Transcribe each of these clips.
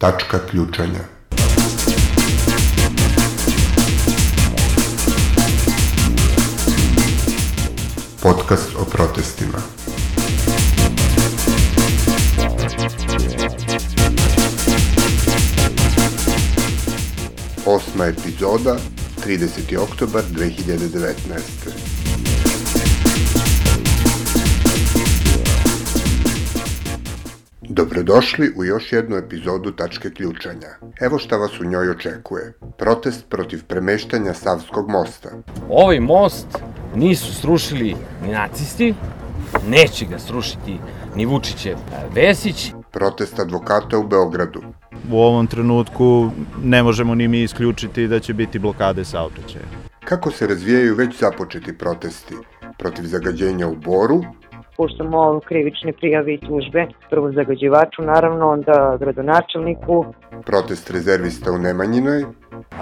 Tačka ključanja. Podcast o protestima. Osma epizoda, 30. oktobar 2019. Dobrodošli u još jednu epizodu Tačke ključanja. Evo šta vas u njoj očekuje. Protest protiv premeštanja Savskog mosta. Ovaj most nisu srušili ni nacisti, neće ga srušiti ni Vučićev Vesić. Protest advokata u Beogradu. U ovom trenutku ne možemo ni mi isključiti da će biti blokade saobraćaja. Kako se razvijaju već započeti protesti protiv zagađenja u Boru, puštamo krivične prijave i tužbe, prvo zagađivaču naravno, onda gradonačelniku. protest rezervista u Nemanjinoj,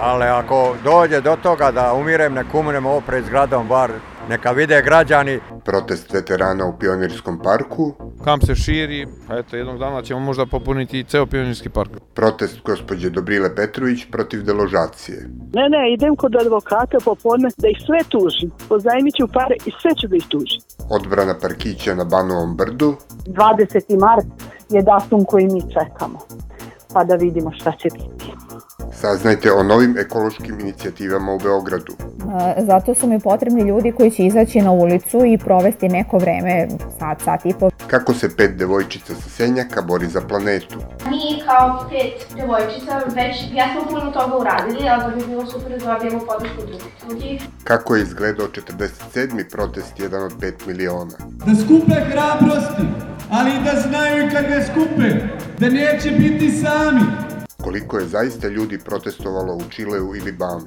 Ali ako dođe do toga da umirem, nek umrem ovo pred zgradom, bar neka vide građani. protest veterana u Pionirskom parku, kamp se širi, pa eto jednog dana ćemo možda popuniti i ceo pionirski park. protest gospođe Dobrile Petrović protiv deložacije, Ne, ne, idem kod advokata popodne da ih sve tužim. Pozajmit ću pare i sve ću da ih tužim. odbrana parkića na Banovom brdu, 20. mart je datum koji mi čekamo. Pa da vidimo šta će biti. Saznajte o novim ekološkim inicijativama u Beogradu, Zato su mi potrebni ljudi koji će izaći na ulicu i provesti neko vreme, sat, sat i po. kako se pet devojčica sa Senjaka bori za planetu, Mi kao pet devojčica već jesmo puno toga uradili, ali da bi bilo super da dobijemo podršku drugih ljudi. kako je izgledao 47. protest jedan od 5 miliona, da skupe hrabrosti, ali da znaju i kad ne skupe, da neće biti sami. Koliko je zaista ljudi protestovalo u Čileu ili Banu.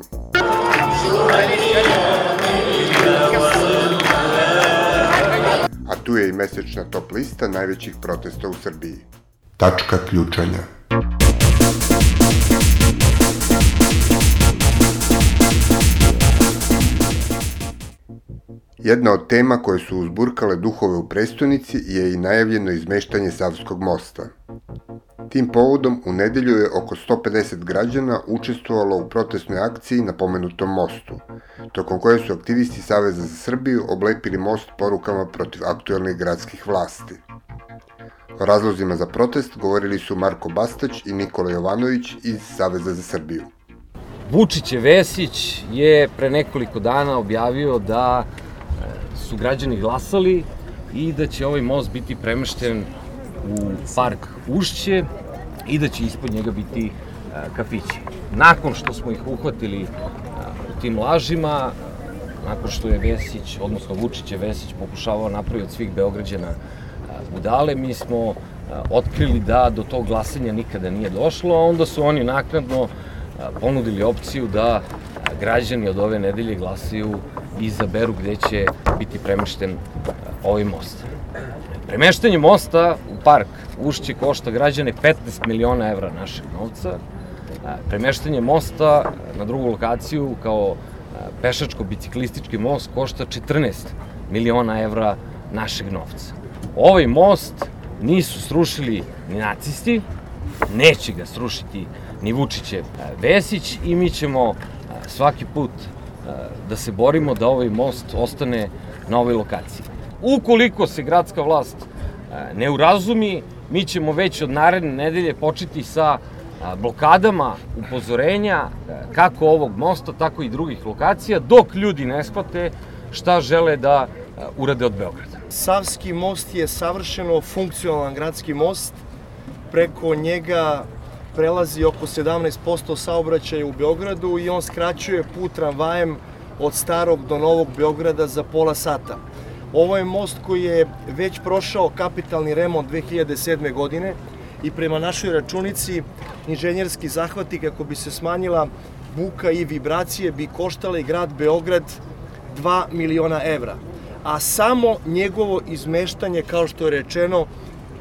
A tu je i mesečna top lista najvećih protesta u Srbiji. Tačka ključanja. Jedna od tema koje su uzburkale duhove u prestonici je i najavljeno izmeštanje Savskog mosta. Tim povodom u nedelju je oko 150 građana učestvovalo u protestnoj akciji na pomenutom mostu, tokom koje su aktivisti Saveza za Srbiju oblepili most porukama protiv aktuelnih gradskih vlasti. O razlozima za protest govorili su Marko Bastać i Nikola Jovanović iz Saveza za Srbiju. Vučićev Vesić je pre nekoliko dana objavio da e, su građani glasali i da će ovaj most biti premešten u park Ušće i da će ispod njega biti e, kafići. Nakon što smo ih uhvatili e, u tim lažima, nakon što je Vesić, odnosno Vučić je Vesić pokušavao napraviti od svih Beograđana e, budale, mi smo otkrili da do tog glasanja nikada nije došlo, a onda su oni naknadno ponudili opciju da građani od ove nedelje glasaju i izaberu gde će biti premešten ovaj most. Premeštanje mosta u park Ušće košta građane 15 miliona evra našeg novca. Premeštanje mosta na drugu lokaciju kao pešačko-biciklistički most košta 14 miliona evra našeg novca. Ovaj most nisu srušili ni nacisti, neće ga srušiti ni Vučićev e, Vesić i mi ćemo svaki put da se borimo da ovaj most ostane na ovoj lokaciji. Ukoliko se gradska vlast e, ne urazumi, mi ćemo već od naredne nedelje početi sa a, blokadama upozorenja e, kako ovog mosta, tako i drugih lokacija, dok ljudi ne shvate šta žele da e, urade od Beograda. Savski most je savršeno funkcionalan gradski most. Preko njega prelazi oko 17% saobraćaja u Beogradu i on skraćuje put tramvajem od starog do novog Beograda za pola sata. Ovo je most koji je već prošao kapitalni remont 2007. godine i prema našoj računici inženjerski zahvati kako bi se smanjila buka i vibracije bi koštale grad Beograd 2 miliona evra. A samo njegovo izmeštanje, kao što je rečeno,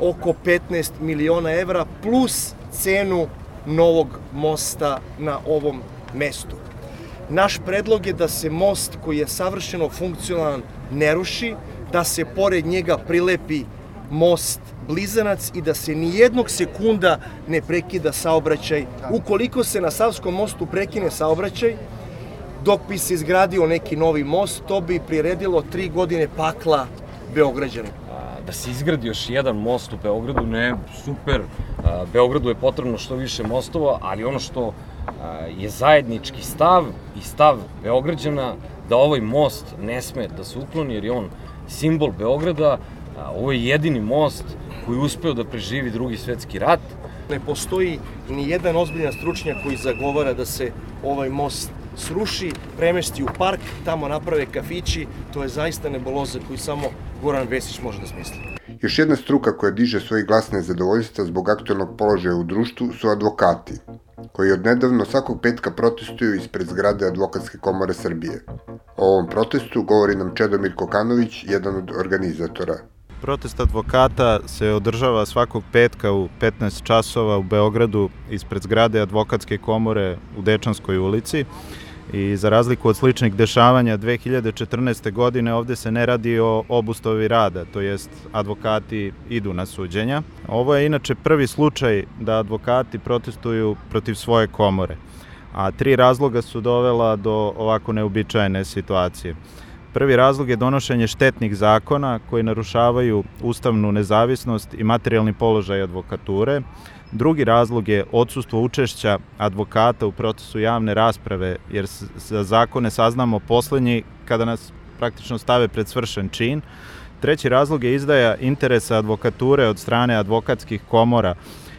oko 15 miliona evra plus cenu novog mosta na ovom mestu. Naš predlog je da se most koji je savršeno funkcionalan ne ruši, da se pored njega prilepi most blizanac i da se ni jednog sekunda ne prekida saobraćaj. Ukoliko se na Savskom mostu prekine saobraćaj, dok bi se izgradio neki novi most, to bi priredilo tri godine pakla Beograđana. Da se izgradi još jedan most u Beogradu, ne, super. Beogradu je potrebno što više mostova, ali ono što je zajednički stav i stav Beograđana da ovaj most ne sme da se ukloni jer je on simbol Beograda, ovo je jedini most koji je uspeo da preživi drugi svetski rat. Ne postoji ni jedan ozbiljan stručnjak koji zagovara da se ovaj most sruši, premesti u park, tamo naprave kafići, to je zaista neboloza koju samo Goran Vesić može da smisli. Još jedna struka koja diže svoj glas nezadovoljstva zbog aktualnog položaja u društvu su advokati, koji odnedavno svakog petka protestuju ispred zgrade Advokatske komore Srbije. O ovom protestu govori nam Čedomir Kokanović, jedan od organizatora. Protest advokata se održava svakog petka u 15 časova u Beogradu ispred zgrade Advokatske komore u Dečanskoj ulici. I za razliku od sličnih dešavanja 2014. godine ovde se ne radi o obustavi rada, to jest advokati idu na suđenja. Ovo je inače prvi slučaj da advokati protestuju protiv svoje komore, a tri razloga su dovela do ovako neobičajene situacije. Prvi razlog je donošenje štetnih zakona koji narušavaju ustavnu nezavisnost i materijalni položaj advokature, Drugi razlog je odsustvo učešća advokata u procesu javne rasprave, jer za zakone saznamo poslednji kada nas praktično stave pred svršen čin. Treći razlog je izdaja interesa advokature od strane advokatskih komora,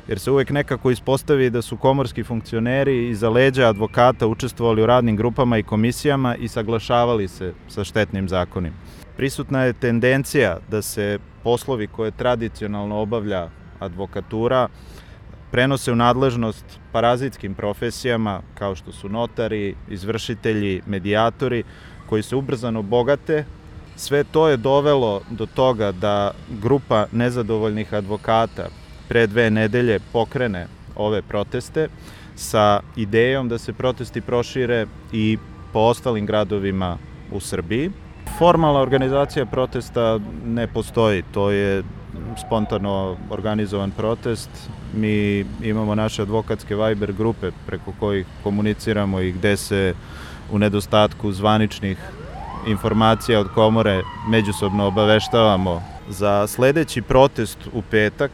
jer se uvek nekako ispostavi da su komorski funkcioneri iza leđa advokata učestvovali u radnim grupama i komisijama i saglašavali se sa štetnim zakonima. Prisutna je tendencija da se poslovi koje tradicionalno obavlja advokatura prenose u nadležnost parazitskim profesijama kao što su notari, izvršitelji, medijatori, koji se ubrzano bogate. Sve to je dovelo do toga da grupa nezadovoljnih advokata pre dve nedelje pokrene ove proteste sa idejom da se protesti prošire i po ostalim gradovima u Srbiji. Formalna organizacija protesta ne postoji, to je spontano organizovan protest. Mi imamo naše advokatske Viber grupe preko kojih komuniciramo i gde se u nedostatku zvaničnih informacija od komore međusobno obaveštavamo. Za sledeći protest u petak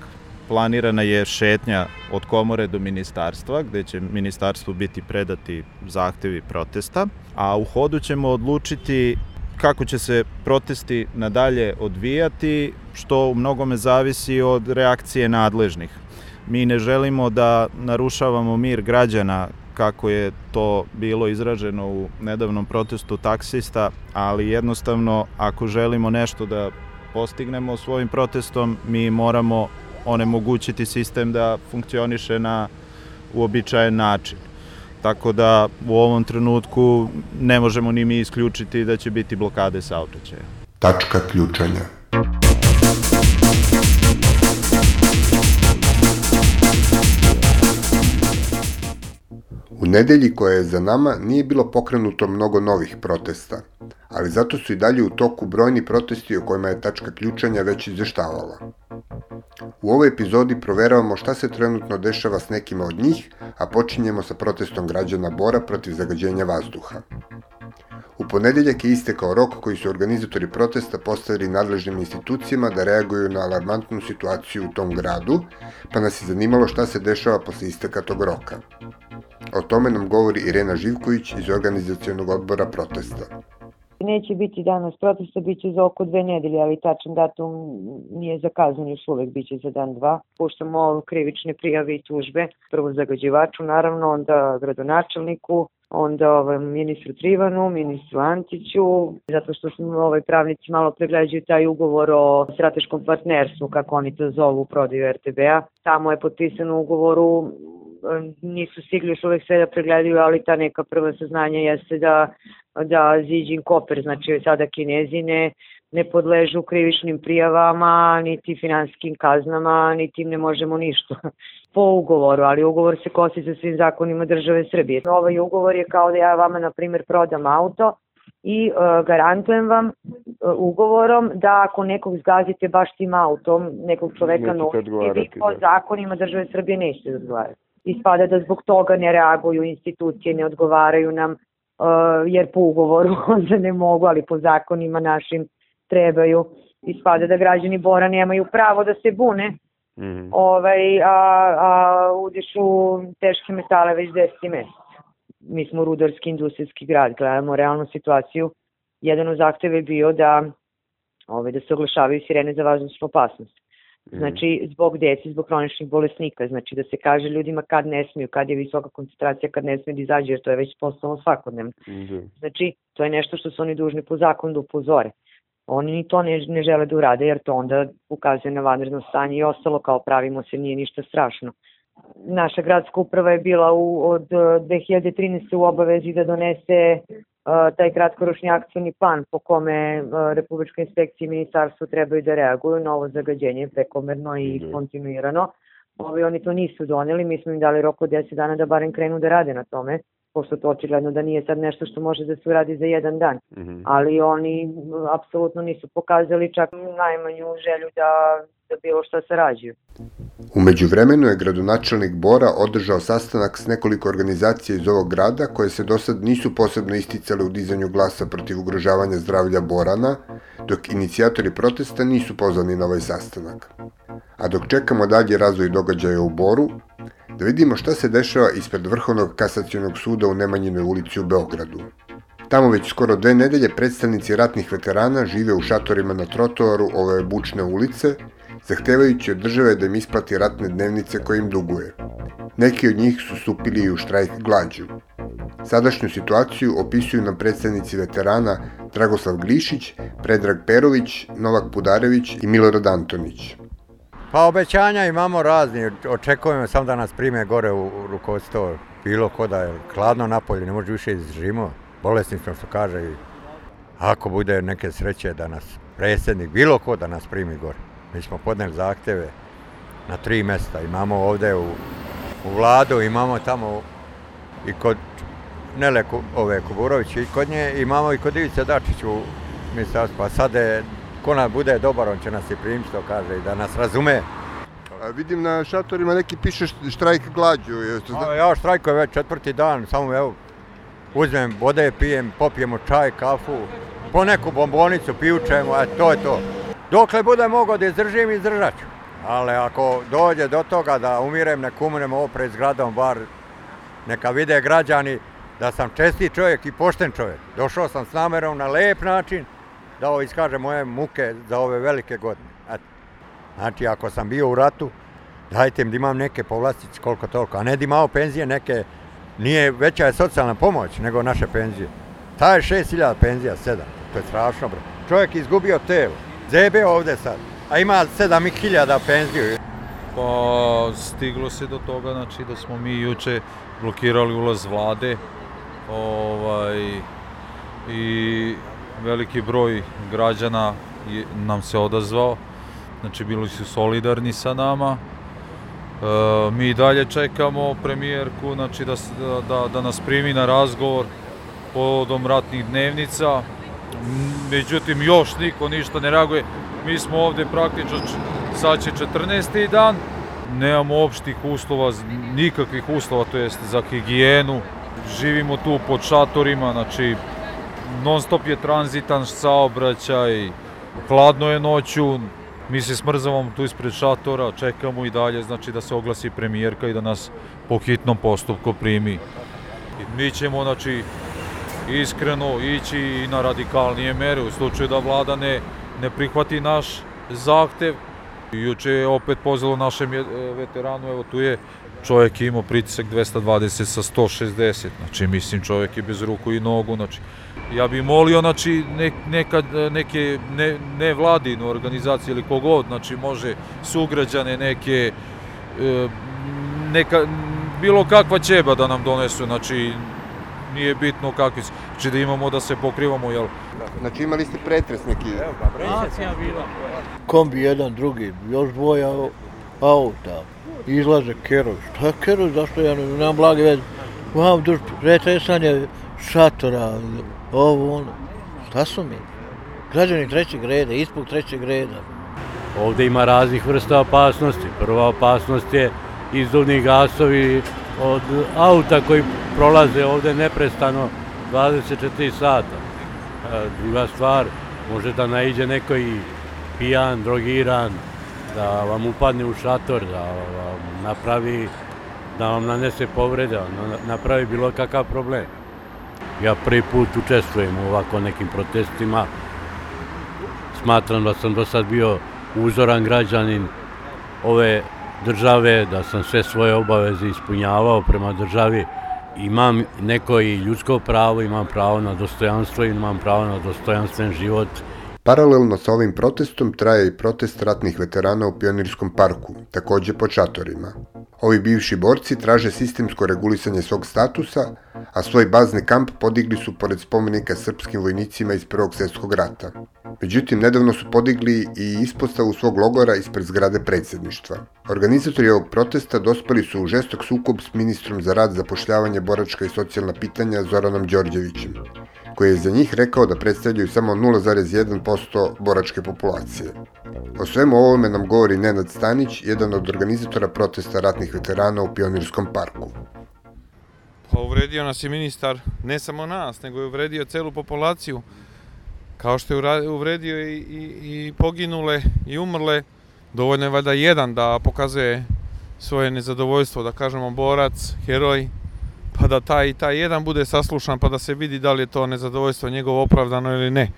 planirana je šetnja od komore do ministarstva, gde će ministarstvu biti predati zahtevi protesta, a u hodu ćemo odlučiti kako će se protesti nadalje odvijati, što u mnogome zavisi od reakcije nadležnih. Mi ne želimo da narušavamo mir građana kako je to bilo izraženo u nedavnom protestu taksista, ali jednostavno ako želimo nešto da postignemo svojim protestom, mi moramo onemogućiti sistem da funkcioniše na uobičajen način. Tako da u ovom trenutku ne možemo ni mi isključiti da će biti blokade saobraćaja. Tačka ključanja. Nedelji koja je za nama nije bilo pokrenuto mnogo novih protesta, ali zato su i dalje u toku brojni protesti o kojima je tačka ključanja već izveštavala. U ovoj epizodi proveravamo šta se trenutno dešava s nekima od njih, a počinjemo sa protestom građana Bora protiv zagađenja vazduha. U ponedeljak je istekao rok koji su organizatori protesta postavili nadležnim institucijama da reaguju na alarmantnu situaciju u tom gradu, pa nas je zanimalo šta se dešava posle isteka tog roka. O tome nam govori Irena Živković iz organizacijonog odbora protesta. Neće biti danas protesta, bit će za oko dve nedelje, ali tačan datum nije zakazan još uvek, bit će za dan dva. Puštamo krivične prijave i tužbe, prvo zagađivaču naravno, onda gradonačelniku, onda ovaj, ministru Trivanu, ministru Antiću, zato što smo ovaj, pravnici malo pregleđuju taj ugovor o strateškom partnerstvu, kako oni to zovu, prodaju RTB-a. Tamo je potpisan ugovoru nisu stigli još uvek sve da pregledaju, ali ta neka prva saznanja jeste da, da Ziđin Koper, znači sada kinezine, ne podležu krivičnim prijavama, niti finanskim kaznama, niti im ne možemo ništa po ugovoru, ali ugovor se kosi sa svim zakonima države Srbije. Ovaj ugovor je kao da ja vama, na primjer, prodam auto i uh, garantujem vam uh, ugovorom da ako nekog zgazite baš tim autom, nekog čoveka noći, vi po da. zakonima države Srbije nećete odgovarati. Ispada da zbog toga ne reaguju institucije, ne odgovaraju nam, uh, jer po ugovoru onda ne mogu, ali po zakonima našim trebaju. Ispada da građani Bora nemaju pravo da se bune, mm -hmm. ovaj, a, a udišu teške metale već 10 mesec mi smo rudarski industrijski grad, gledamo realnu situaciju. Jedan od zahteva je bio da, ovaj, da se oglašavaju sirene za vazdušnu opasnost. Mhm. Znači, zbog deci, zbog hroničnih bolesnika, znači da se kaže ljudima kad ne smiju, kad je visoka koncentracija, kad ne smiju da izađe, jer to je već postalo svakodnevno. Mhm. Znači, to je nešto što su oni dužni po zakonu da upozore. Oni ni to ne, ne žele da urade, jer to onda ukazuje na vanredno stanje i ostalo kao pravimo se, nije ništa strašno naša gradska uprava je bila u, od 2013. u obavezi da donese taj kratkoročni akcijni plan po kome Republička inspekcija i ministarstvo trebaju da reaguju na ovo zagađenje prekomerno i mm. kontinuirano. Ovi, oni to nisu doneli, mi smo im dali rok od 10 dana da barem krenu da rade na tome, pošto to očigledno da nije sad nešto što može da se uradi za jedan dan. Mm -hmm. Ali oni apsolutno nisu pokazali čak najmanju želju da, da bilo šta sarađuju. Umeđu vremenu je gradonačelnik Bora održao sastanak s nekoliko organizacija iz ovog grada koje se do sad nisu posebno isticale u dizanju glasa protiv ugrožavanja zdravlja Borana, dok inicijatori protesta nisu pozvani na ovaj sastanak. A dok čekamo dalje razvoj događaja u Boru, da vidimo šta se dešava ispred Vrhovnog kasacionog suda u Nemanjinoj ulici u Beogradu. Tamo već skoro dve nedelje predstavnici ratnih veterana žive u šatorima na trotoaru ove bučne ulice, zahtevajući od države da im isplati ratne dnevnice koje im duguje. Neki od njih su stupili i u štrajk glađu. Sadašnju situaciju opisuju nam predstavnici veterana Dragoslav Glišić, Predrag Perović, Novak Pudarević i Milorad Antonić. Pa obećanja imamo razni, očekujemo samo da nas prime gore u rukovodstvo, bilo ko da je hladno napolje, ne može više izdržimo, bolesni smo što kaže ako bude neke sreće da nas predsjednik, bilo ko da nas primi gore. Mi smo podneli zahteve na tri mesta. Imamo ovde u, u vladu, imamo tamo i kod Nele ove Kuburović i kod nje, imamo i kod Ivice Dačić u ministarstvu. A sad je, ko nas bude dobar, on će nas i primiti, što kaže, i da nas razume. A vidim na šatorima neki piše štrajk glađu. Jeste zna... Ja štrajkujem već četvrti dan, samo evo, uzmem vode, pijem, popijemo čaj, kafu, po neku bombonicu pijučemo, a to je to. Dokle bude mogao da izdržim, izdržat ću. Ali ako dođe do toga da umirem, nek umrem ovo pred zgradom, bar neka vide građani da sam česti čovjek i pošten čovjek. Došao sam s namerom na lep način da ovo iskaže moje muke za ove velike godine. Znači, ako sam bio u ratu, dajte mi da imam neke povlastice koliko toliko, a ne da imao penzije neke, nije veća je socijalna pomoć nego naše penzije. Ta je 6000 penzija, 7, to je strašno bro. Čovjek izgubio telo, Zebe ovde sad, a ima 7000 penziju. Pa stiglo se do toga znači da smo mi juče blokirali ulaz vlade ovaj, i veliki broj građana je, nam se odazvao, znači bili su solidarni sa nama. E, mi dalje čekamo premijerku znači da, da, da nas primi na razgovor povodom ratnih dnevnica, međutim još niko ništa ne reaguje. Mi smo ovde praktično, sad će 14. dan, nemamo opštih uslova, nikakvih uslova, to jest za higijenu, živimo tu pod šatorima, znači non stop je tranzitan saobraćaj, hladno je noću, mi se smrzavamo tu ispred šatora, čekamo i dalje, znači da se oglasi premijerka i da nas po hitnom postupku primi. Mi ćemo, znači, iskreno ići i na radikalnije mere u slučaju da vlada ne, ne prihvati naš zahtev. Juče je opet pozvalo našem veteranu, evo tu je čovjek imao pritisak 220 sa 160, znači mislim čovjek je bez ruku i nogu, znači ja bih molio znači ne, neka, neke ne, ne vladinu organizacije ili kogod, znači može sugrađane neke e, neka bilo kakva ćeba da nam donesu, znači nije bitno kakvi su. Znači da imamo da se pokrivamo, jel? Znači imali ste pretres neki? Evo ga, Akcija bila. Kombi jedan, drugi, još dvoja auta. Izlaze Kerov. Šta Kerov, zašto ja ne znam blage veze? Vam duž pretresanje šatora, ovo ono. Šta su mi? Građani trećeg reda, ispod trećeg reda. Ovde ima raznih vrsta opasnosti. Prva opasnost je izduvni gasovi od auta koji prolaze ovde neprestano 24 sata. Druga stvar, može da naiđe neko i pijan, drogiran, da vam upadne u šator, da vam napravi, da vam nanese povrede, da napravi bilo kakav problem. Ja prvi put učestvujem u ovako nekim protestima. Smatram da sam do sad bio uzoran građanin ove države, da sam sve svoje obaveze ispunjavao prema državi. Imam neko i ljudsko pravo, imam pravo na dostojanstvo, imam pravo na dostojanstven život. Paralelno sa ovim protestom traje i protest ratnih veterana u Pionirskom parku, takođe po čatorima. Ovi bivši borci traže sistemsko regulisanje svog statusa, a svoj bazni kamp podigli su pored spomenika srpskim vojnicima iz Prvog svjetskog rata. Međutim, nedavno su podigli i ispostavu svog logora ispred zgrade predsjedništva. Organizatori ovog protesta dospeli su u žestok sukob s ministrom za rad, zapošljavanje, boračka i socijalna pitanja Zoranom Đorđevićem, koji je za njih rekao da predstavljaju samo 0,1% boračke populacije. O svemu ovome nam govori Nenad Stanić, jedan od organizatora protesta ratnih veterana u Pionirskom parku. Pa uvredio nas je ministar, ne samo nas, nego je uvredio celu populaciju. Kao što je uvredio i, i, i poginule i umrle, dovoljno je valjda jedan da pokazuje svoje nezadovoljstvo, da kažemo borac, heroj, pa da taj, taj jedan bude saslušan, pa da se vidi da li je to nezadovoljstvo njegovo opravdano ili ne.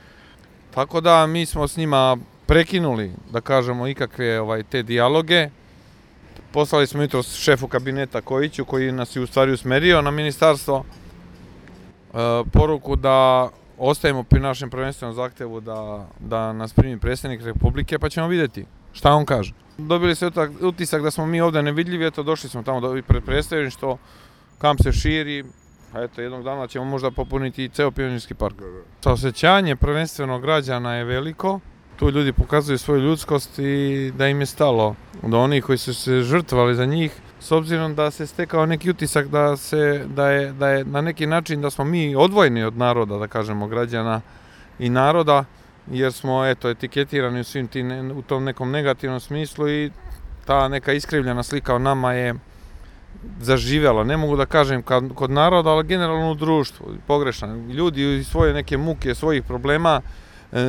Tako da mi smo s njima prekinuli, da kažemo, ikakve ovaj, te dijaloge. Poslali smo jutro šefu kabineta Kojiću, koji nas je u stvari usmerio na ministarstvo, e, poruku da ostajemo pri našem prvenstvenom zahtevu da, da nas primi predsednik Republike, pa ćemo videti šta on kaže. Dobili se utisak da smo mi ovde nevidljivi, eto došli smo tamo do pred predstavljeništvo, kamp se širi, a eto jednog dana ćemo možda popuniti i ceo pionirski park. Saosećanje prvenstveno građana je veliko, tu ljudi pokazuju svoju ljudskost i da im je stalo do onih koji su se žrtvali za njih, s obzirom da se stekao neki utisak da se da je da je na neki način da smo mi odvojeni od naroda, da kažemo građana i naroda, jer smo eto etiketirani u svim tim u tom nekom negativnom smislu i ta neka iskrivljena slika o nama je zaživela, ne mogu da kažem kod naroda, ali generalno u društvu, pogrešna. Ljudi svoje neke muke, svojih problema, e,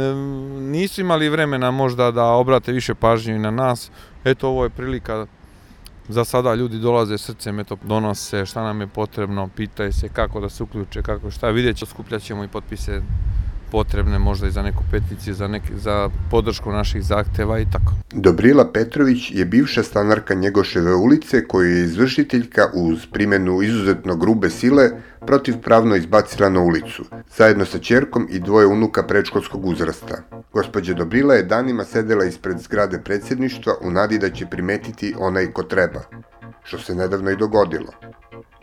nisu imali vremena možda da obrate više pažnje na nas. Eto, ovo je prilika. Za sada ljudi dolaze srcem, eto, donose šta nam je potrebno, pitaju se kako da se uključe, kako šta, vidjet ćemo i potpise potrebne možda i za neku peticiju, za, nek, za podršku naših zahteva i tako. Dobrila Petrović je bivša stanarka Njegoševe ulice koju je izvršiteljka uz primenu izuzetno grube sile protivpravno izbacila na ulicu, zajedno sa čerkom i dvoje unuka predškolskog uzrasta. Gospođa Dobrila je danima sedela ispred zgrade predsjedništva u nadi da će primetiti onaj ko treba, što se nedavno i dogodilo.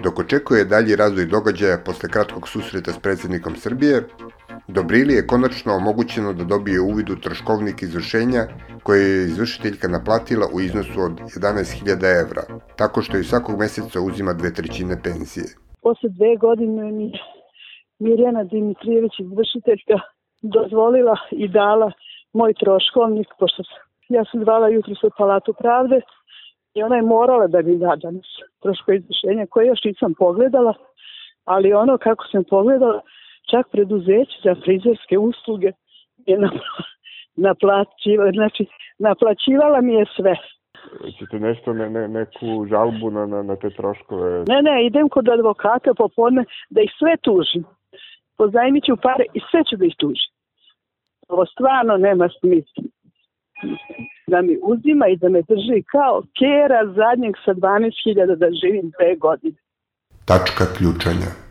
Dok očekuje dalji razvoj događaja posle kratkog susreta s predsjednikom Srbije, Dobrili je konačno omogućeno da dobije uvid u troškovnik izvršenja koje je izvršiteljka naplatila u iznosu od 11.000 evra, tako što i svakog meseca uzima dve trećine penzije. Posle dve godine mi Mirjana Dimitrijević izvršiteljka dozvolila i dala moj troškovnik, pošto ja sam zvala jutro u Palatu pravde i ona je morala da mi da danas troško izvršenja koje još nisam pogledala, ali ono kako sam pogledala, čak preduzeće za frizerske usluge je naplaćivala, znači naplaćivala mi je sve. Ćete nešto, ne, ne, neku žalbu na, na, na te troškove? Ne, ne, idem kod advokata popodne da ih sve tužim. Pozajmit ću pare i sve ću da ih tužim. Ovo stvarno nema smisla. Da mi uzima i da me drži kao kera zadnjeg sa 12.000 da živim dve godine. Tačka ključanja.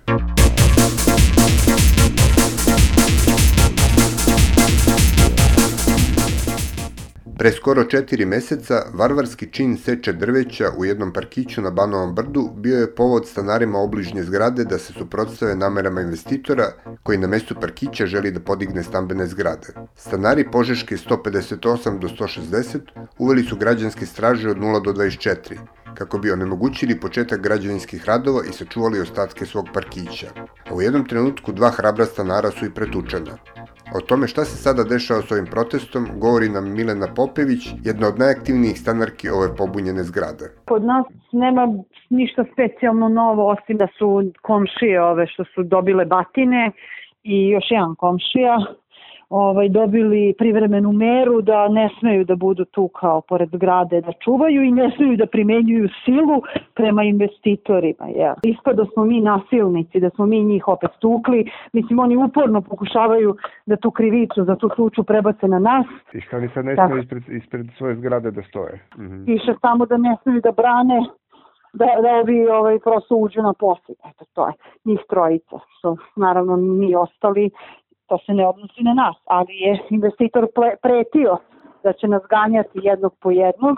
Pre skoro četiri meseca, varvarski čin seče drveća u jednom parkiću na Banovom brdu bio je povod stanarima obližnje zgrade da se suprotstave namerama investitora koji na mestu parkića želi da podigne stambene zgrade. Stanari Požeške 158 do 160 uveli su građanske straže od 0 do 24, kako bi onemogućili početak građevinskih radova i sačuvali ostatke svog parkića. A u jednom trenutku dva hrabra stanara su i pretučena. O tome šta se sada dešava s ovim protestom govori nam Milena Popević, jedna od najaktivnijih stanarki ove pobunjene zgrade. Kod nas nema ništa specijalno novo, osim da su komšije ove što su dobile batine i još jedan komšija ovaj, dobili privremenu meru da ne smeju da budu tu kao pored zgrade da čuvaju i ne smeju da primenjuju silu prema investitorima. Ja. Ispada smo mi nasilnici, da smo mi njih opet tukli. Mislim, oni uporno pokušavaju da tu krivicu za tu tuču prebace na nas. I šta ni sad ne smeju ispred, ispred svoje zgrade da stoje? Mhm. Piše samo da ne smeju da brane da, da ovi ovaj, prosto uđu na posjed. Eto, to je njih trojica, što naravno mi ostali to se ne odnosi na nas, ali je investitor pretio da će nas ganjati jednog po jednog.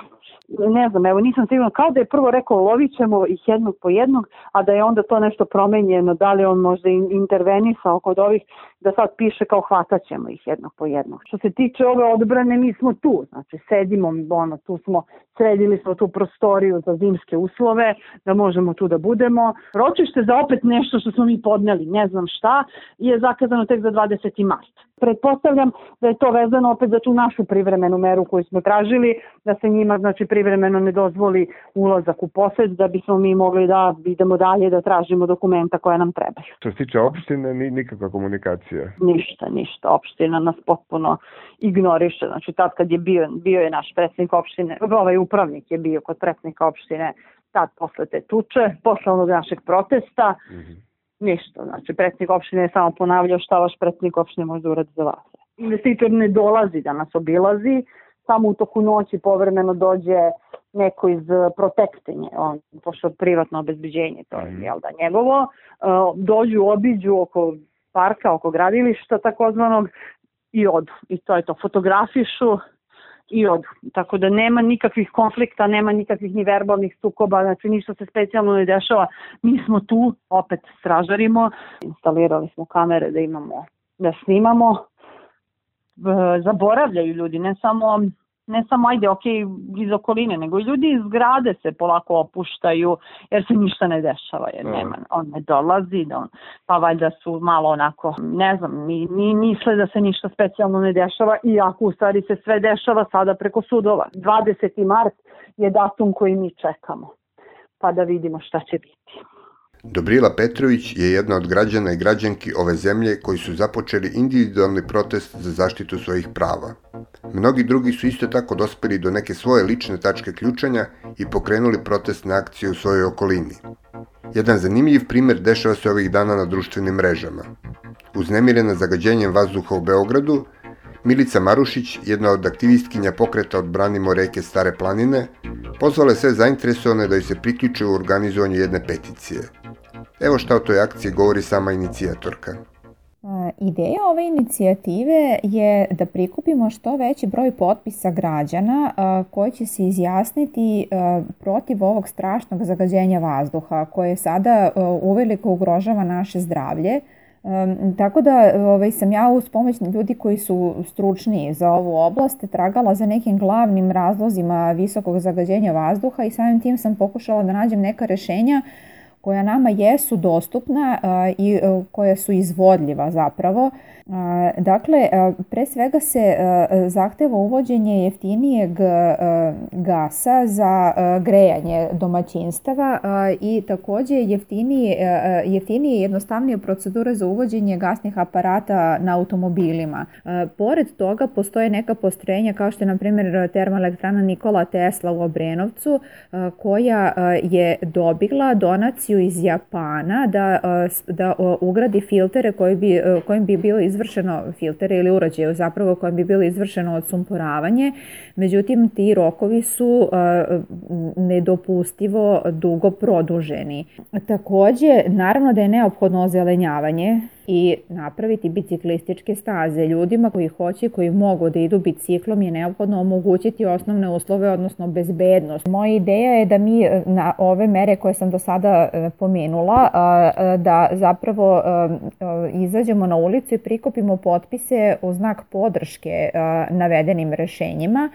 Ne znam, evo nisam sigurno, kao da je prvo rekao lovit ćemo ih jednog po jednog, a da je onda to nešto promenjeno, da li on možda intervenisao kod ovih, da sad piše kao hvatat ćemo ih jednog po jednog. Što se tiče ove odbrane, mi smo tu, znači sedimo, ono, tu smo, sredili smo tu prostoriju za zimske uslove, da možemo tu da budemo. Ročište za opet nešto što smo mi podneli, ne znam šta, je zakazano tek za 20. mart. Pretpostavljam da je to vezano opet za tu našu privremenu meru koju smo tražili, da se njima znači privremeno ne dozvoli ulazak u posed, da bismo mi mogli da idemo dalje da tražimo dokumenta koja nam trebaju. Što se tiče opštine, ni, nikakva komunikacija? Ništa, ništa. Opština nas potpuno ignoriše. Znači tad kad je bio, bio je naš predsednik opštine, ovaj upravnik je bio kod predsednika opštine tad posle te tuče, posle onog našeg protesta, mm -hmm ništa. Znači, predsednik opštine je samo ponavljao šta vaš predsednik opštine može da uradi za vas. Investitor ne dolazi da nas obilazi, samo u toku noći povremeno dođe neko iz protektenje, on, pošto privatno obezbeđenje, to je, mhm. jel da, njegovo, dođu, obiđu oko parka, oko gradilišta takozvanog i odu. I to je to, fotografišu, i odu. Tako da nema nikakvih konflikta, nema nikakvih ni verbalnih sukoba, znači ništa se specijalno ne dešava. Mi smo tu, opet stražarimo, instalirali smo kamere da imamo, da snimamo. Zaboravljaju ljudi, ne samo ne samo ajde ok iz okoline, nego i ljudi iz grade se polako opuštaju jer se ništa ne dešava, jer nema, on ne dolazi, da on, pa valjda su malo onako, ne znam, ni, ni misle da se ništa specijalno ne dešava, iako u stvari se sve dešava sada preko sudova. 20. mart je datum koji mi čekamo, pa da vidimo šta će biti. Dobrila Petrović je jedna od građana i građanki ove zemlje koji su započeli individualni protest za zaštitu svojih prava. Mnogi drugi su isto tako dospeli do neke svoje lične tačke ključanja i pokrenuli protestne akcije u svojoj okolini. Jedan zanimljiv primer dešava se ovih dana na društvenim mrežama. Uznemirena zagađenjem vazduha u Beogradu, Milica Marušić, jedna od aktivistkinja pokreta Odbranimo reke Stare planine, pozvala sve zainteresovane da joj se priključe u organizovanju jedne peticije. Evo šta o toj akciji govori sama inicijatorka. Ideja ove inicijative je da prikupimo što veći broj potpisa građana koji će se izjasniti protiv ovog strašnog zagađenja vazduha koje sada uveliko ugrožava naše zdravlje. Tako da ovaj, sam ja uz pomoć ljudi koji su stručniji za ovu oblast tragala za nekim glavnim razlozima visokog zagađenja vazduha i samim tim sam pokušala da nađem neka rešenja koja nama jesu dostupna i koja su izvodljiva zapravo Dakle, pre svega se zahteva uvođenje jeftinijeg gasa za grejanje domaćinstava i takođe jeftinije, jeftinije i jednostavnije procedure za uvođenje gasnih aparata na automobilima. Pored toga postoje neka postrojenja kao što je na primjer termoelektrana Nikola Tesla u Obrenovcu koja je dobila donaciju iz Japana da, da ugradi filtere koji bi, kojim bi bilo iz izvršeno filtere ili uređaje zapravo kojem bi bilo izvršeno odsumporavanje, međutim ti rokovi su nedopustivo dugo produženi. Takođe, naravno da je neophodno ozelenjavanje i napraviti biciklističke staze. Ljudima koji hoće, koji mogu da idu biciklom je neophodno omogućiti osnovne uslove, odnosno bezbednost. Moja ideja je da mi e, na ove mere koje sam do sada e, pomenula, da zapravo izađemo na ulicu i prikupimo potpise u znak podrške navedenim rešenjima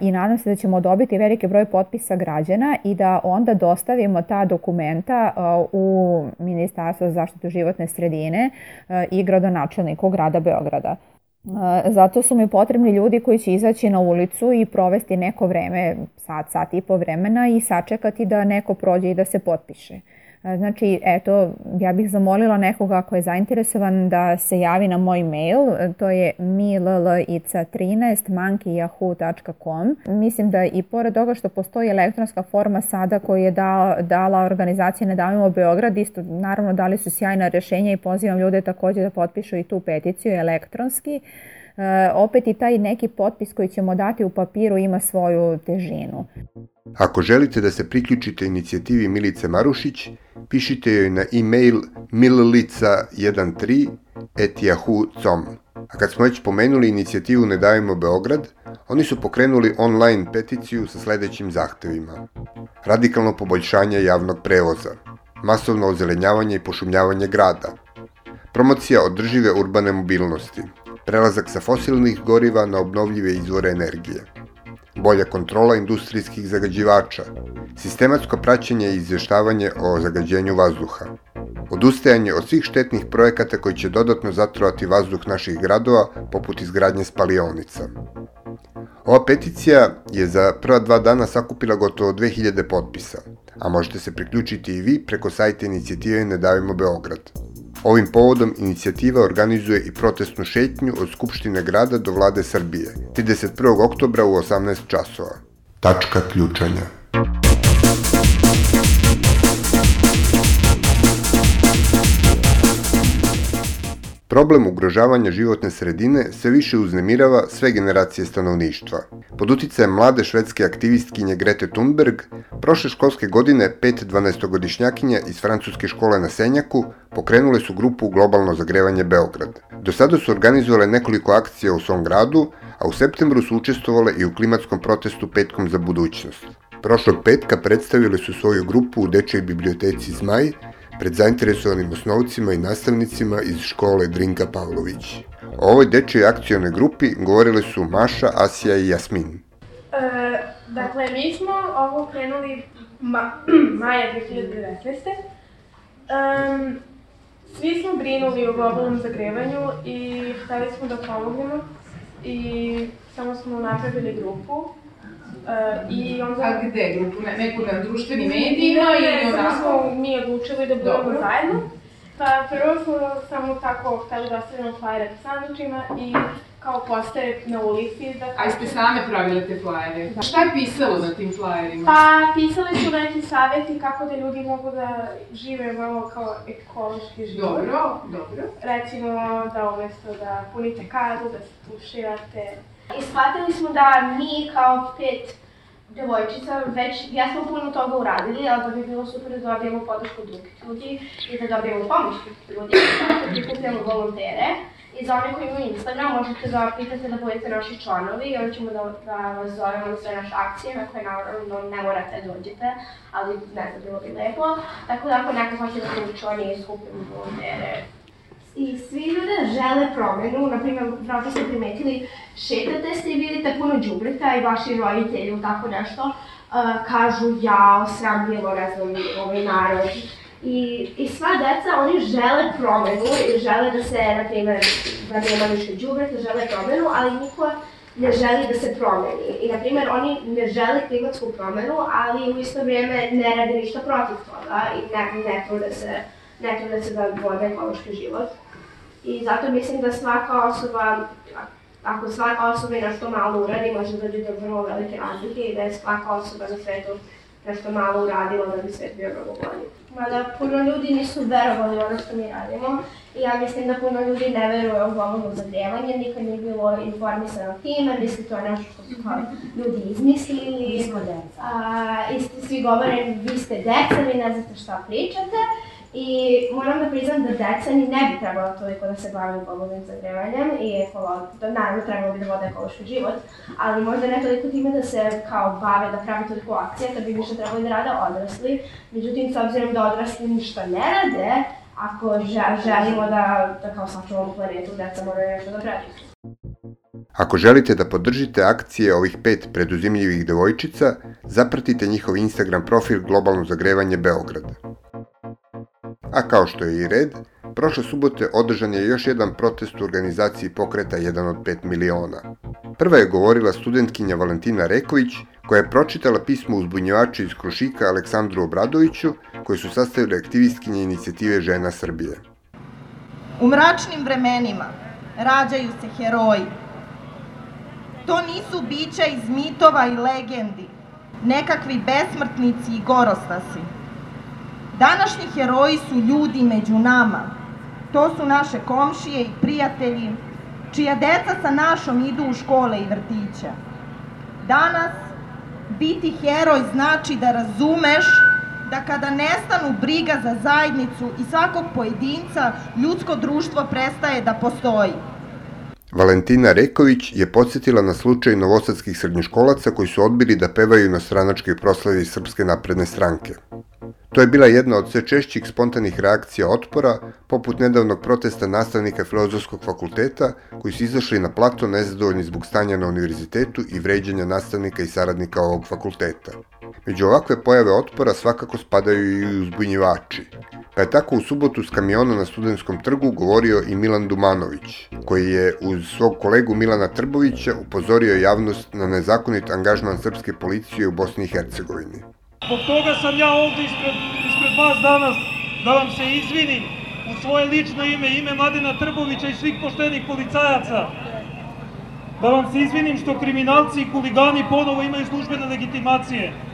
i nadam se da ćemo dobiti veliki broj potpisa građana i da onda dostavimo ta dokumenta u Ministarstvo za zaštitu životne sredine i gradonačelniku grada Beograda. Zato su mi potrebni ljudi koji će izaći na ulicu i provesti neko vreme, sat, sat i po vremena i sačekati da neko prođe i da se potpiše. Znači, eto, ja bih zamolila nekoga ako je zainteresovan da se javi na moj mail, to je millica13 monkeyahoo.com. Mislim da i pored toga što postoji elektronska forma sada koju je dala, dala organizacija Ne davimo Beograd, isto naravno dali su sjajna rešenja i pozivam ljude takođe da potpišu i tu peticiju elektronski. E, opet i taj neki potpis koji ćemo dati u papiru ima svoju težinu. Ako želite da se priključite inicijativi Milice Marušić, pišite joj na e-mail millica13.yahoo.com. A kad smo već pomenuli inicijativu Ne davimo Beograd, oni su pokrenuli online peticiju sa sledećim zahtevima. Radikalno poboljšanje javnog prevoza, masovno ozelenjavanje i pošumljavanje grada, promocija održive urbane mobilnosti, prelazak sa fosilnih goriva na obnovljive izvore energije, bolja kontrola industrijskih zagađivača, sistematsko praćenje i izveštavanje o zagađenju vazduha, odustajanje od svih štetnih projekata koji će dodatno zatrovati vazduh naših gradova, poput izgradnje spalionica. Ova peticija je za prva dva dana sakupila gotovo 2000 potpisa, a možete se priključiti i vi preko sajta inicijative Ne davimo Beograd. Ovim povodom inicijativa organizuje i protestnu šetnju od Skupštine grada do vlade Srbije 31. oktobra u 18 časova. Tačka ključanja. Problem ugrožavanja životne sredine sve više uznemirava sve generacije stanovništva. Pod uticajem mlade švedske aktivistkinje Grete Thunberg, prošle školske godine pet 12-godišnjakinja iz francuske škole na Senjaku pokrenule su grupu Globalno zagrevanje Beograd. Do sada su organizovale nekoliko akcija u svom gradu, a u septembru su učestvovale i u klimatskom protestu Petkom za budućnost. Prošlog petka predstavili su svoju grupu u Dečoj biblioteci Zmaj, pred zainteresovanim osnovcima i nastavnicima iz škole Drinka Pavlović. O ovoj dečoj akcijone grupi govorile su Maša, Asija i Jasmin. E, dakle, mi smo ovo krenuli ma, maja 2019. Um, svi smo brinuli o globalnom zagrevanju i hteli smo da pomognemo i samo smo napravili grupu Uh, I onda... A gde grupu? Ne, neku na društvenim medijima ili onako? smo mi odlučili da budemo Dobro. zajedno. Pa prvo smo samo tako hteli da ostavimo flajere sa sandučima i kao postere na ulici. Da A ste same pravile te flajere? Da. Šta je pisalo na tim flajerima? Pa pisali su neki saveti kako da ljudi mogu da žive malo kao ekološki život. Dobro, dobro. Recimo da umesto da punite kadu, da se tuširate, I shvatili smo da mi kao pet devojčica već, ja smo puno toga uradili, ali da bi bilo super da dobijemo podršku drugih ljudi i da dobijemo pomoć ljudi, da prikupljamo volontere. I za one koji imaju Instagram možete da pitate da budete naši članovi i onda ćemo da, da vas zovemo na sve naše akcije na koje naravno ne morate da dođete, ali ne znam, bilo bi lepo. Tako da ako neko hoće da se učlani i skupimo volontere, i svi ljude žele promenu, na primjer, mnogi ste primetili, šetate se i vidite puno džubreta i vaši roditelji ili tako nešto, uh, kažu ja, sram bilo, ne znam, ovaj narod. I, I sva deca, oni žele promenu i žele da se, na primjer, da nema više džubreta, žele promenu, ali niko ne želi da se promeni. I, na primjer, oni ne žele klimatsku promenu, ali u isto vrijeme ne rade ništa protiv toga i ne, ne trude se, ne se da vode ekološki život. I zato mislim da svaka osoba, ako svaka osoba i nešto malo uradi, može da dođe do vrlo velike razlike i da je svaka osoba na svetu nešto malo uradila da bi svet bio mnogo bolji. Mada puno ljudi nisu verovali ono što mi radimo i ja mislim da puno ljudi ne veruje u globalno zagrevanje, nikad nije bilo informisano time, misli to je nešto što su kao ljudi izmislili. Mi smo deca. A, i svi govore, vi ste deca, vi ne znate šta pričate. I moram da priznam da deca ni ne bi trebalo toliko da se bave globalnim zagrevanjem i ekolo, da naravno trebalo bi da vode ekološki život, ali možda ne toliko time da se kao bave, da pravi toliko akcija, kad bi više trebali da rade odrasli. Međutim, s obzirom da odrasli ništa ne rade, ako želimo da, da kao sačuvamo planetu, deca moraju nešto da pravi. Ako želite da podržite akcije ovih pet preduzimljivih devojčica, zapratite njihov Instagram profil Globalno zagrevanje Beograd. A kao što je i red, prošle subote održan je još jedan protest u organizaciji pokreta 1 od 5 miliona. Prva je govorila studentkinja Valentina Reković, koja je pročitala pismo uzbunjivača iz Krušika Aleksandru Obradoviću, koji su sastavili aktivistkinje inicijative Žena Srbije. U mračnim vremenima rađaju se heroji. To nisu bića iz mitova i legendi, nekakvi besmrtnici i gorostasi. Današnji heroji su ljudi među nama. To su naše komšije i prijatelji, čija deca sa našom idu u škole i vrtiće. Danas biti heroj znači da razumeš da kada nestanu briga za zajednicu i svakog pojedinca, ljudsko društvo prestaje da postoji. Valentina Reković je podsjetila na slučaj novosadskih srednjoškolaca koji su odbili da pevaju na stranačkoj proslavi Srpske napredne stranke. To je bila jedna od sve češćih spontanih reakcija otpora, poput nedavnog protesta nastavnika Filozofskog fakulteta, koji su izašli na plato nezadovoljni zbog stanja na univerzitetu i vređanja nastavnika i saradnika ovog fakulteta. Među ovakve pojave otpora svakako spadaju i uzbunjivači, pa je tako u subotu s kamiona na Studenskom trgu govorio i Milan Dumanović, koji je uz svog kolegu Milana Trbovića upozorio javnost na nezakonit angažman srpske policije u Bosni i Hercegovini. Zbog toga sam ja ovde ispred, ispred vas danas da vam se izvinim u svoje lično ime, ime Mladena Trbovića i svih poštenih policajaca. Da vam se izvinim što kriminalci i huligani ponovo imaju službene legitimacije.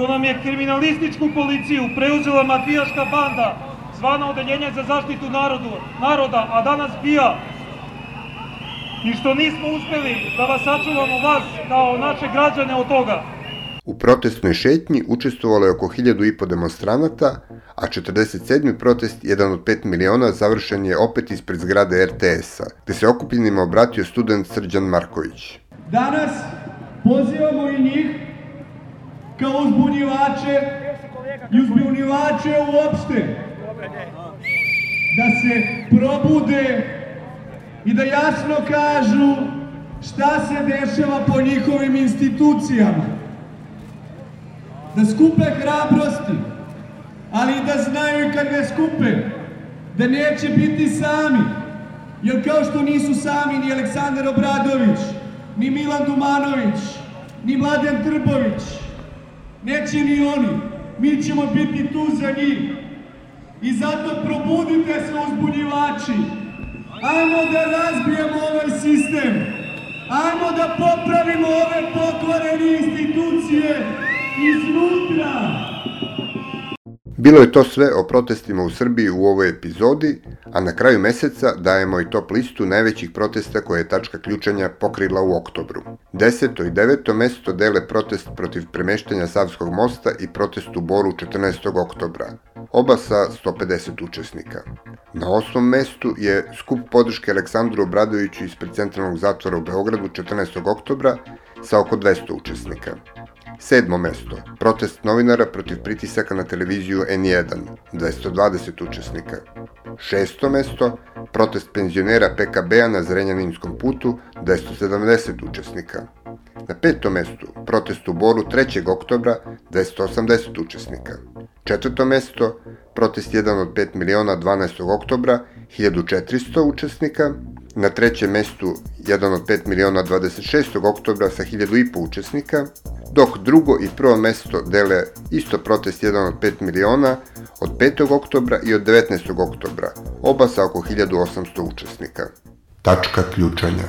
Što nam je kriminalističku policiju preuzela mafijaška banda zvana Odeljenje za zaštitu narodu, naroda, a danas bija. I što nismo uspeli da vas sačuvamo vas kao naše građane od toga. U protestnoj šetnji učestvovalo je oko hiljadu i po demonstranata, a 47. protest, jedan od 5 miliona, završen je opet ispred zgrade RTS-a, gde se okupljenima obratio student Srđan Marković. Danas pozivamo i njih kao uzbunjivače i uzbunjivače uopšte. Da se probude i da jasno kažu šta se dešava po njihovim institucijama. Da skupe hrabrosti, ali i da znaju kad ne skupe, da neće biti sami, jer kao što nisu sami ni Aleksandar Obradović, ni Milan Dumanović, ni Mladen Trbović, neće ni oni, mi ćemo biti tu za njih. I zato probudite se uzbunjivači, ajmo da razbijemo ovaj sistem, ajmo da popravimo ove pokvarene institucije, iznutra. Bilo je to sve o protestima u Srbiji u ovoj epizodi, a na kraju meseca dajemo i top listu najvećih protesta koje je tačka ključanja pokrila u oktobru. Deseto i deveto mesto dele protest protiv premeštanja Savskog mosta i protest u Boru 14. oktobra, oba sa 150 učesnika. Na osmom mestu je skup podrške Aleksandru Obradoviću ispred centralnog zatvora u Beogradu 14. oktobra sa oko 200 učesnika. Sedmo mesto. Protest novinara protiv pritisaka na televiziju N1, 220 učesnika. Šesto mesto. Protest penzionera PKB-a na Zrenjaninskom putu, 270 učesnika. Na petom mestu, protest u Boru 3. oktobra, 280 učesnika. Četvrto mesto, protest 1 od 5 miliona 12. oktobra, 1400 učesnika. Na trećem mestu, 1 od 5 miliona 26. oktobra sa 1000 i po učesnika dok drugo i prvo mesto dele isto protest 1 od 5 miliona od 5. oktobra i od 19. oktobra, oba sa oko 1800 učesnika. Tačka ključanja.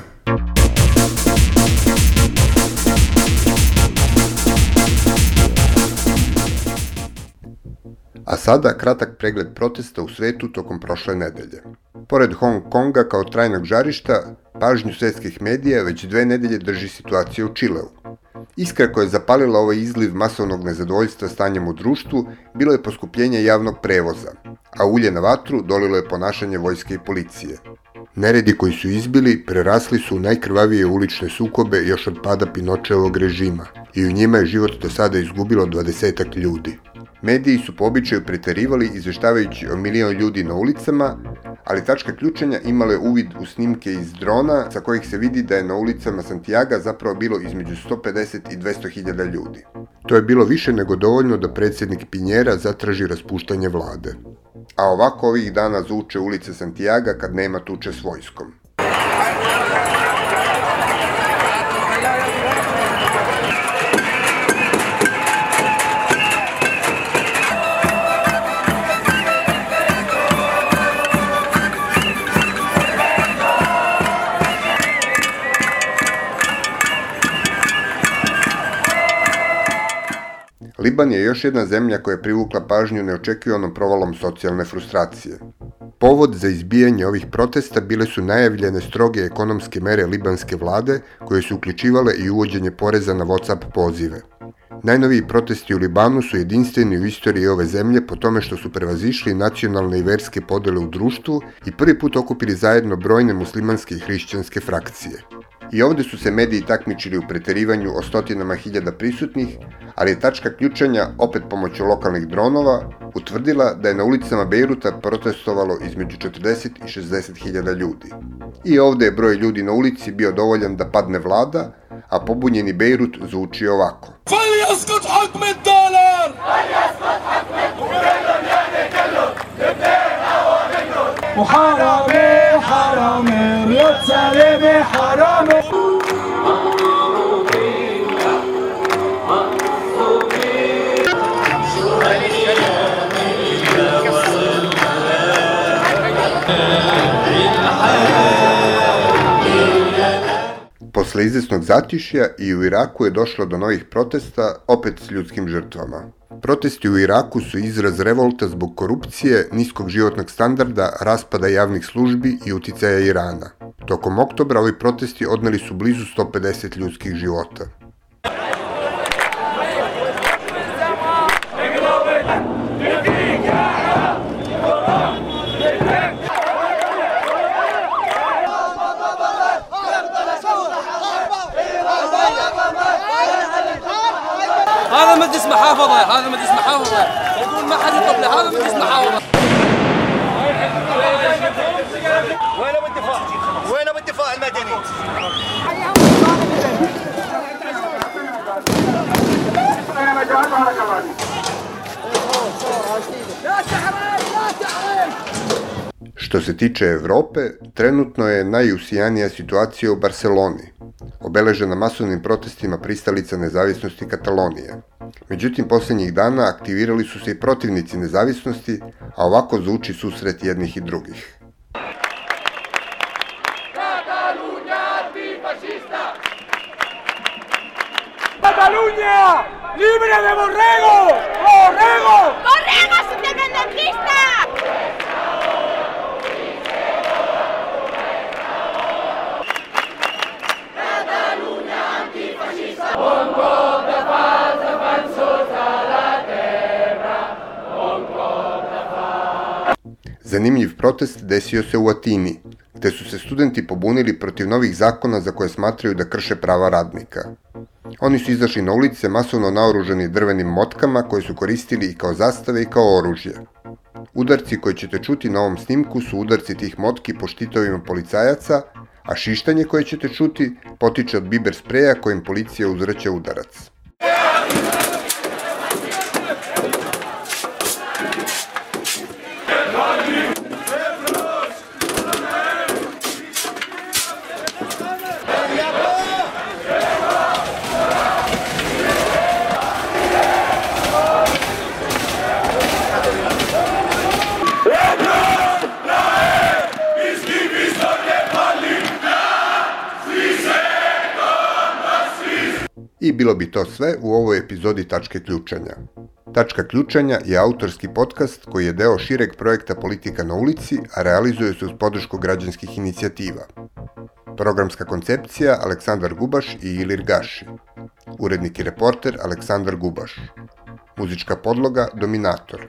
A sada kratak pregled protesta u svetu tokom prošle nedelje. Pored Hong Konga kao trajnog žarišta, pažnju svetskih medija već dve nedelje drži situacija u Čileu. Iskra koja je zapalila ovaj izliv masovnog nezadovoljstva stanjem u društvu bilo je poskupljenje javnog prevoza, a ulje na vatru dolilo je ponašanje vojske i policije. Neredi koji su izbili prerasli su u najkrvavije ulične sukobe još od pada Pinočevog režima i u njima je život do sada izgubilo dvadesetak ljudi. Mediji su po običaju preterivali izveštavajući o milion ljudi na ulicama, ali tačka ključanja imala je uvid u snimke iz drona sa kojih se vidi da je na ulicama Santiaga zapravo bilo između 150 i 200 hiljada ljudi. To je bilo više nego dovoljno da predsjednik Pinjera zatraži raspuštanje vlade. A ovako ovih dana zvuče ulice Santiaga kad nema tuče s vojskom. Liban je još jedna zemlja koja je privukla pažnju neočekivanom provalom socijalne frustracije. Povod za izbijanje ovih protesta bile su najavljene stroge ekonomske mere libanske vlade koje su uključivale i uvođenje poreza na WhatsApp pozive. Najnoviji protesti u Libanu su jedinstveni u istoriji ove zemlje po tome što su prevazišli nacionalne i verske podele u društvu i prvi put okupili zajedno brojne muslimanske i hrišćanske frakcije. I ovde su se mediji takmičili u preterivanju o stotinama hiljada prisutnih, ali je tačka ključanja, opet pomoću lokalnih dronova, utvrdila da je na ulicama Bejruta protestovalo između 40 i 60 hiljada ljudi. I ovde je broj ljudi na ulici bio dovoljan da padne vlada, a pobunjeni Bejrut zvuči ovako. فليسقط حكم الدولار فليسقط حكم وحرامي حرامي رياض سلامي حرامي Posle izvesnog zatišja i u Iraku je došlo do novih protesta, opet s ljudskim žrtvama. Protesti u Iraku su izraz revolta zbog korupcije, niskog životnog standarda, raspada javnih službi i uticaja Irana. Tokom oktobra ovi protesti odneli su blizu 150 ljudskih života. مجلس محافظة هذا مجلس محافظة يقول ما حد يطلع هذا مجلس محافظة وين ابو الدفاع؟ وين ابو الدفاع المدني؟ Što se tiče Evrope, trenutno je najusijanija situacija u Barceloni, obeležena masovnim protestima pristalica nezavisnosti Katalonije. Međutim, posljednjih dana aktivirali su se i protivnici nezavisnosti, a ovako zvuči susret jednih i drugih. ¡Cataluña! ¡Libre de borrego! ¡Borrego! ¡Borregos independentistas! Zanimljiv protest desio se u Atini, gde su se studenti pobunili protiv novih zakona za koje smatraju da krše prava radnika. Oni su izašli na ulice masovno naoruženi drvenim motkama koje su koristili i kao zastave i kao oružje. Udarci koje ćete čuti na ovom snimku su udarci tih motki po štitovima policajaca, a šištanje koje ćete čuti potiče od biber spreja kojim policija uzraća udarac. Bilo bi to sve u ovoj epizodi Tačke ključanja. Tačka ključanja je autorski podcast koji je deo šireg projekta Politika na ulici, a realizuje se uz podršku građanskih inicijativa. Programska koncepcija Aleksandar Gubaš i Ilir Gaši. Urednik i reporter Aleksandar Gubaš. Muzička podloga Dominator.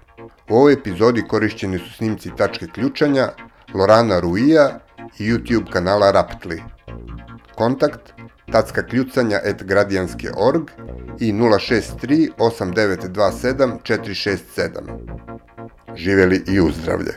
U ovoj epizodi korišćeni su snimci Tačke ključanja, Lorana Ruija i YouTube kanala Raptli. Kontakt tackakljucanja.gradijanske.org i 063 8927 467. Živeli i uzdravlje!